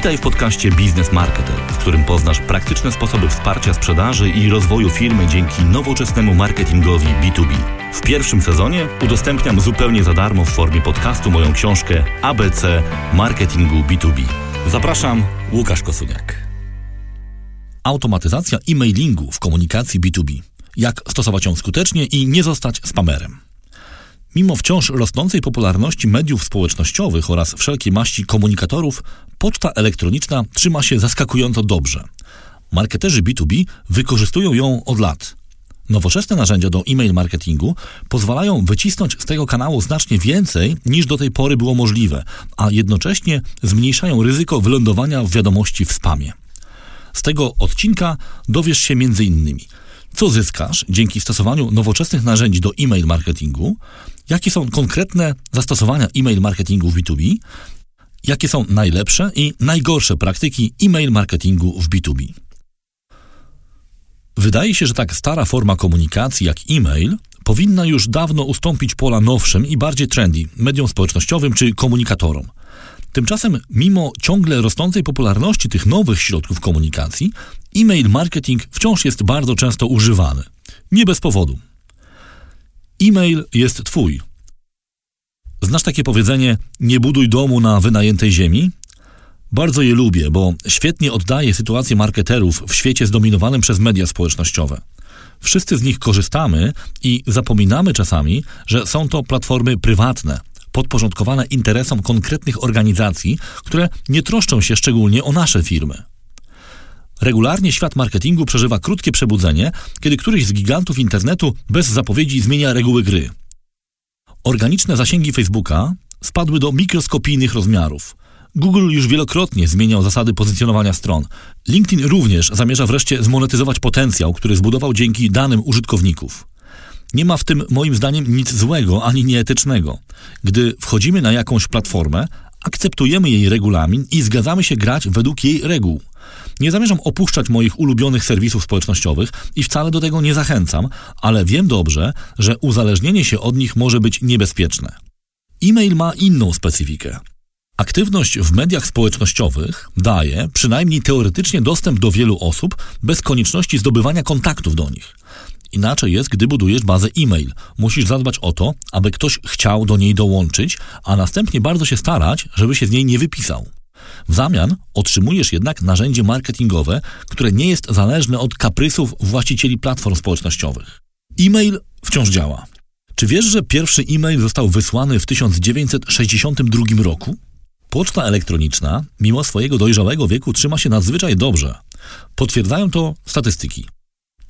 Witaj w podcaście Biznes Marketer, w którym poznasz praktyczne sposoby wsparcia sprzedaży i rozwoju firmy dzięki nowoczesnemu marketingowi B2B. W pierwszym sezonie udostępniam zupełnie za darmo w formie podcastu moją książkę ABC Marketingu B2B. Zapraszam, Łukasz Kosuniak. Automatyzacja e-mailingu w komunikacji B2B. Jak stosować ją skutecznie i nie zostać spamerem. Mimo wciąż rosnącej popularności mediów społecznościowych oraz wszelkiej maści komunikatorów, poczta elektroniczna trzyma się zaskakująco dobrze. Marketerzy B2B wykorzystują ją od lat. Nowoczesne narzędzia do e-mail marketingu pozwalają wycisnąć z tego kanału znacznie więcej niż do tej pory było możliwe, a jednocześnie zmniejszają ryzyko wylądowania w wiadomości w spamie. Z tego odcinka dowiesz się m.in. co zyskasz dzięki stosowaniu nowoczesnych narzędzi do e-mail marketingu, jakie są konkretne zastosowania e-mail marketingu w B2B, jakie są najlepsze i najgorsze praktyki e-mail marketingu w B2B. Wydaje się, że tak stara forma komunikacji jak e-mail powinna już dawno ustąpić pola nowszym i bardziej trendy mediom społecznościowym czy komunikatorom. Tymczasem, mimo ciągle rosnącej popularności tych nowych środków komunikacji, e-mail marketing wciąż jest bardzo często używany. Nie bez powodu. E-mail jest twój. Znasz takie powiedzenie: nie buduj domu na wynajętej ziemi? Bardzo je lubię, bo świetnie oddaje sytuację marketerów w świecie zdominowanym przez media społecznościowe. Wszyscy z nich korzystamy i zapominamy czasami, że są to platformy prywatne, podporządkowane interesom konkretnych organizacji, które nie troszczą się szczególnie o nasze firmy. Regularnie świat marketingu przeżywa krótkie przebudzenie, kiedy któryś z gigantów internetu bez zapowiedzi zmienia reguły gry. Organiczne zasięgi Facebooka spadły do mikroskopijnych rozmiarów. Google już wielokrotnie zmieniał zasady pozycjonowania stron. LinkedIn również zamierza wreszcie zmonetyzować potencjał, który zbudował dzięki danym użytkowników. Nie ma w tym moim zdaniem nic złego ani nieetycznego. Gdy wchodzimy na jakąś platformę, akceptujemy jej regulamin i zgadzamy się grać według jej reguł. Nie zamierzam opuszczać moich ulubionych serwisów społecznościowych i wcale do tego nie zachęcam, ale wiem dobrze, że uzależnienie się od nich może być niebezpieczne. E-mail ma inną specyfikę. Aktywność w mediach społecznościowych daje, przynajmniej teoretycznie, dostęp do wielu osób bez konieczności zdobywania kontaktów do nich. Inaczej jest, gdy budujesz bazę e-mail. Musisz zadbać o to, aby ktoś chciał do niej dołączyć, a następnie bardzo się starać, żeby się z niej nie wypisał. W zamian otrzymujesz jednak narzędzie marketingowe, które nie jest zależne od kaprysów właścicieli platform społecznościowych. E-mail wciąż działa. Czy wiesz, że pierwszy e-mail został wysłany w 1962 roku? Poczta elektroniczna, mimo swojego dojrzałego wieku, trzyma się nadzwyczaj dobrze. Potwierdzają to statystyki.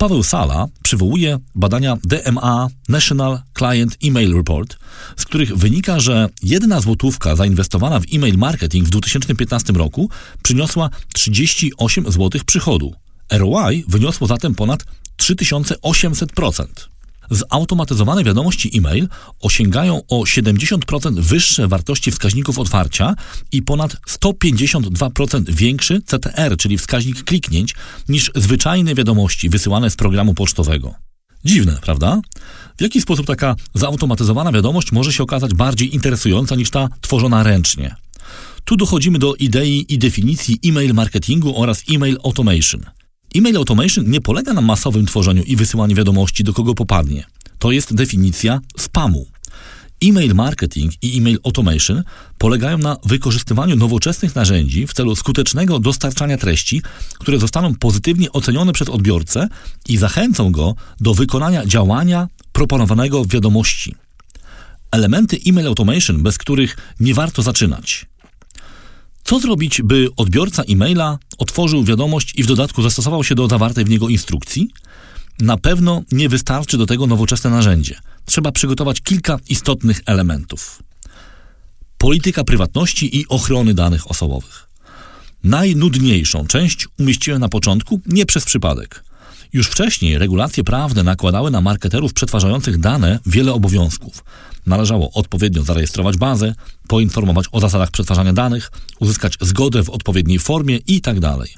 Paweł Sala przywołuje badania DMA National Client Email Report, z których wynika, że jedna złotówka zainwestowana w e-mail marketing w 2015 roku przyniosła 38 zł przychodu. ROI wyniosło zatem ponad 3800%. Zautomatyzowane wiadomości e-mail osiągają o 70% wyższe wartości wskaźników otwarcia i ponad 152% większy CTR, czyli wskaźnik kliknięć, niż zwyczajne wiadomości wysyłane z programu pocztowego. Dziwne, prawda? W jaki sposób taka zautomatyzowana wiadomość może się okazać bardziej interesująca niż ta tworzona ręcznie? Tu dochodzimy do idei i definicji e-mail marketingu oraz e-mail automation – E-mail automation nie polega na masowym tworzeniu i wysyłaniu wiadomości do kogo popadnie. To jest definicja spamu. E-mail marketing i e-mail automation polegają na wykorzystywaniu nowoczesnych narzędzi w celu skutecznego dostarczania treści, które zostaną pozytywnie ocenione przez odbiorcę i zachęcą go do wykonania działania proponowanego w wiadomości. Elementy e-mail automation, bez których nie warto zaczynać. Co zrobić, by odbiorca e-maila otworzył wiadomość i w dodatku zastosował się do zawartej w niego instrukcji? Na pewno nie wystarczy do tego nowoczesne narzędzie. Trzeba przygotować kilka istotnych elementów. Polityka prywatności i ochrony danych osobowych. Najnudniejszą część umieściłem na początku nie przez przypadek. Już wcześniej regulacje prawne nakładały na marketerów przetwarzających dane wiele obowiązków. Należało odpowiednio zarejestrować bazę, poinformować o zasadach przetwarzania danych, uzyskać zgodę w odpowiedniej formie itd. Tak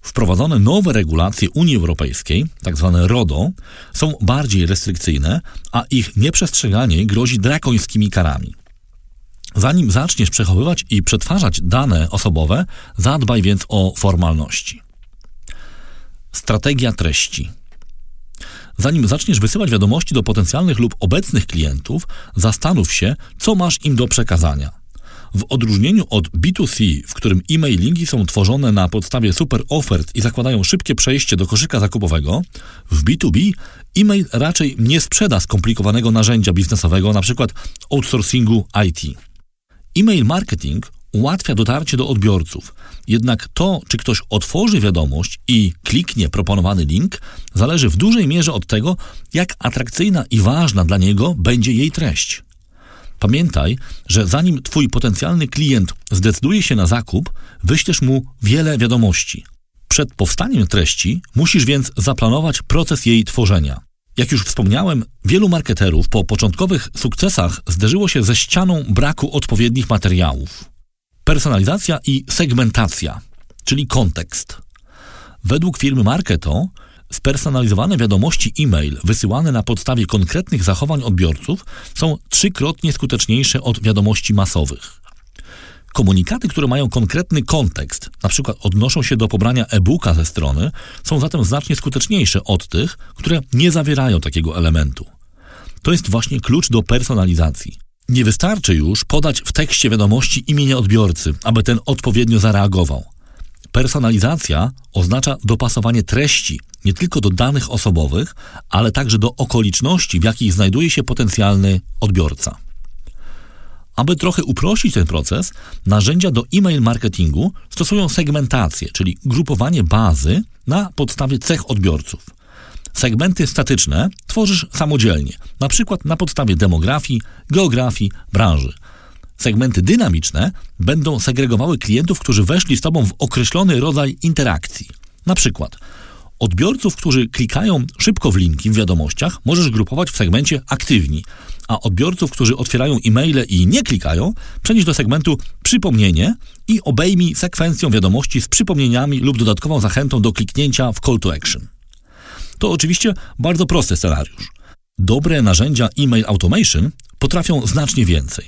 Wprowadzone nowe regulacje Unii Europejskiej, tzw. Tak RODO, są bardziej restrykcyjne, a ich nieprzestrzeganie grozi drakońskimi karami. Zanim zaczniesz przechowywać i przetwarzać dane osobowe, zadbaj więc o formalności. Strategia treści. Zanim zaczniesz wysyłać wiadomości do potencjalnych lub obecnych klientów, zastanów się, co masz im do przekazania. W odróżnieniu od B2C, w którym e-mailingi są tworzone na podstawie super ofert i zakładają szybkie przejście do koszyka zakupowego, w B2B e-mail raczej nie sprzeda skomplikowanego narzędzia biznesowego, np. outsourcingu IT. E-mail marketing ułatwia dotarcie do odbiorców, jednak to, czy ktoś otworzy wiadomość i kliknie proponowany link, zależy w dużej mierze od tego, jak atrakcyjna i ważna dla niego będzie jej treść. Pamiętaj, że zanim Twój potencjalny klient zdecyduje się na zakup, wyślesz mu wiele wiadomości. Przed powstaniem treści musisz więc zaplanować proces jej tworzenia. Jak już wspomniałem, wielu marketerów po początkowych sukcesach zderzyło się ze ścianą braku odpowiednich materiałów. Personalizacja i segmentacja, czyli kontekst. Według firmy Marketo Spersonalizowane wiadomości e-mail wysyłane na podstawie konkretnych zachowań odbiorców są trzykrotnie skuteczniejsze od wiadomości masowych. Komunikaty, które mają konkretny kontekst, np. odnoszą się do pobrania e-booka ze strony, są zatem znacznie skuteczniejsze od tych, które nie zawierają takiego elementu. To jest właśnie klucz do personalizacji. Nie wystarczy już podać w tekście wiadomości imienia odbiorcy, aby ten odpowiednio zareagował. Personalizacja oznacza dopasowanie treści nie tylko do danych osobowych, ale także do okoliczności, w jakich znajduje się potencjalny odbiorca. Aby trochę uprościć ten proces, narzędzia do e-mail marketingu stosują segmentację, czyli grupowanie bazy na podstawie cech odbiorców. Segmenty statyczne tworzysz samodzielnie, na przykład na podstawie demografii, geografii, branży – Segmenty dynamiczne będą segregowały klientów, którzy weszli z Tobą w określony rodzaj interakcji. Na przykład odbiorców, którzy klikają szybko w linki w wiadomościach, możesz grupować w segmencie aktywni, a odbiorców, którzy otwierają e-maile i nie klikają, przenieść do segmentu przypomnienie i obejmij sekwencją wiadomości z przypomnieniami lub dodatkową zachętą do kliknięcia w call to action. To oczywiście bardzo prosty scenariusz. Dobre narzędzia e-mail automation potrafią znacznie więcej.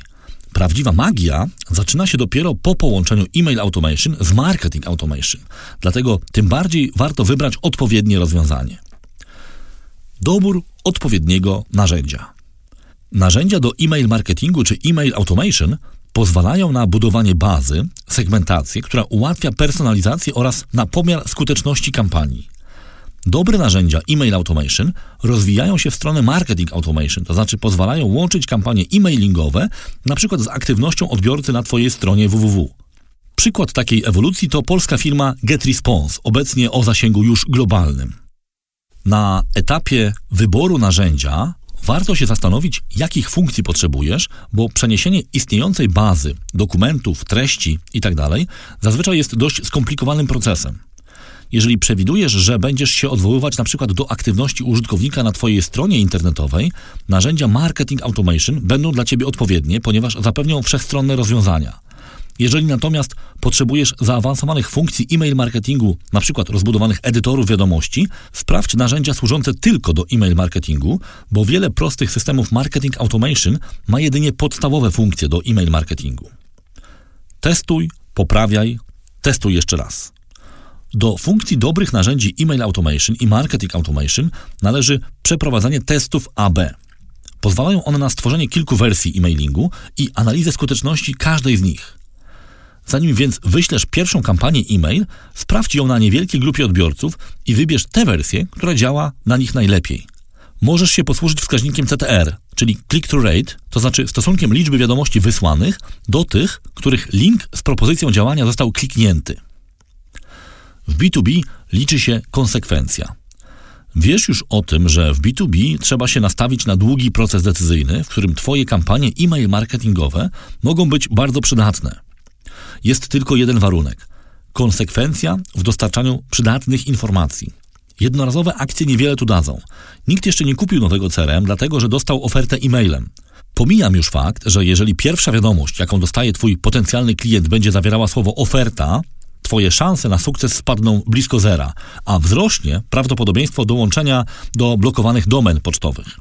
Prawdziwa magia zaczyna się dopiero po połączeniu email automation z marketing automation. Dlatego tym bardziej warto wybrać odpowiednie rozwiązanie. Dobór odpowiedniego narzędzia. Narzędzia do email marketingu czy email automation pozwalają na budowanie bazy, segmentację, która ułatwia personalizację oraz na pomiar skuteczności kampanii. Dobre narzędzia email automation rozwijają się w stronę marketing automation, to znaczy pozwalają łączyć kampanie e-mailingowe przykład z aktywnością odbiorcy na Twojej stronie www. Przykład takiej ewolucji to polska firma GetResponse, obecnie o zasięgu już globalnym. Na etapie wyboru narzędzia warto się zastanowić, jakich funkcji potrzebujesz, bo przeniesienie istniejącej bazy, dokumentów, treści itd. Tak zazwyczaj jest dość skomplikowanym procesem. Jeżeli przewidujesz, że będziesz się odwoływać na przykład do aktywności użytkownika na Twojej stronie internetowej, narzędzia Marketing Automation będą dla Ciebie odpowiednie, ponieważ zapewnią wszechstronne rozwiązania. Jeżeli natomiast potrzebujesz zaawansowanych funkcji e-mail marketingu, przykład rozbudowanych edytorów wiadomości, sprawdź narzędzia służące tylko do e-mail marketingu, bo wiele prostych systemów marketing automation ma jedynie podstawowe funkcje do e-mail marketingu. Testuj, poprawiaj, testuj jeszcze raz. Do funkcji dobrych narzędzi email automation i marketing automation należy przeprowadzanie testów AB. Pozwalają one na stworzenie kilku wersji emailingu i analizę skuteczności każdej z nich. Zanim więc wyślesz pierwszą kampanię e-mail, sprawdź ją na niewielkiej grupie odbiorców i wybierz tę wersję, która działa na nich najlepiej. Możesz się posłużyć wskaźnikiem CTR, czyli click-through rate, to znaczy stosunkiem liczby wiadomości wysłanych do tych, których link z propozycją działania został kliknięty. W B2B liczy się konsekwencja. Wiesz już o tym, że w B2B trzeba się nastawić na długi proces decyzyjny, w którym Twoje kampanie e-mail marketingowe mogą być bardzo przydatne. Jest tylko jeden warunek: konsekwencja w dostarczaniu przydatnych informacji. Jednorazowe akcje niewiele tu dadzą. Nikt jeszcze nie kupił nowego CRM, dlatego że dostał ofertę e-mailem. Pomijam już fakt, że jeżeli pierwsza wiadomość, jaką dostaje Twój potencjalny klient, będzie zawierała słowo oferta, Twoje szanse na sukces spadną blisko zera, a wzrośnie prawdopodobieństwo dołączenia do blokowanych domen pocztowych.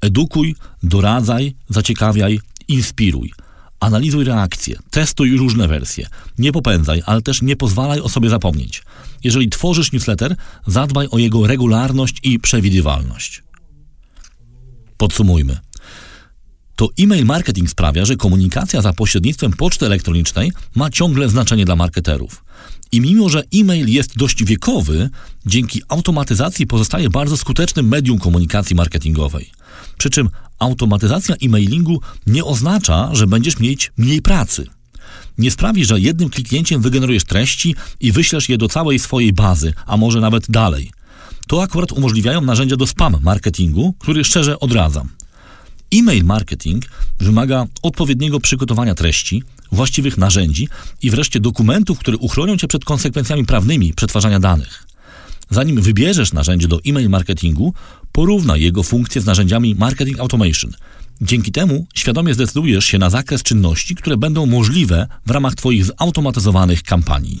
Edukuj, doradzaj, zaciekawiaj, inspiruj, Analizuj reakcje, testuj różne wersje. Nie popędzaj, ale też nie pozwalaj o sobie zapomnieć. Jeżeli tworzysz newsletter, zadbaj o jego regularność i przewidywalność. Podsumujmy. To e-mail marketing sprawia, że komunikacja za pośrednictwem poczty elektronicznej ma ciągle znaczenie dla marketerów. I mimo, że e-mail jest dość wiekowy, dzięki automatyzacji pozostaje bardzo skutecznym medium komunikacji marketingowej. Przy czym automatyzacja e-mailingu nie oznacza, że będziesz mieć mniej pracy. Nie sprawi, że jednym kliknięciem wygenerujesz treści i wyślesz je do całej swojej bazy, a może nawet dalej. To akurat umożliwiają narzędzia do spam marketingu, który szczerze odradzam. E-mail marketing wymaga odpowiedniego przygotowania treści, właściwych narzędzi i wreszcie dokumentów, które uchronią cię przed konsekwencjami prawnymi przetwarzania danych. Zanim wybierzesz narzędzie do e-mail marketingu, porównaj jego funkcje z narzędziami marketing automation. Dzięki temu świadomie zdecydujesz się na zakres czynności, które będą możliwe w ramach Twoich zautomatyzowanych kampanii.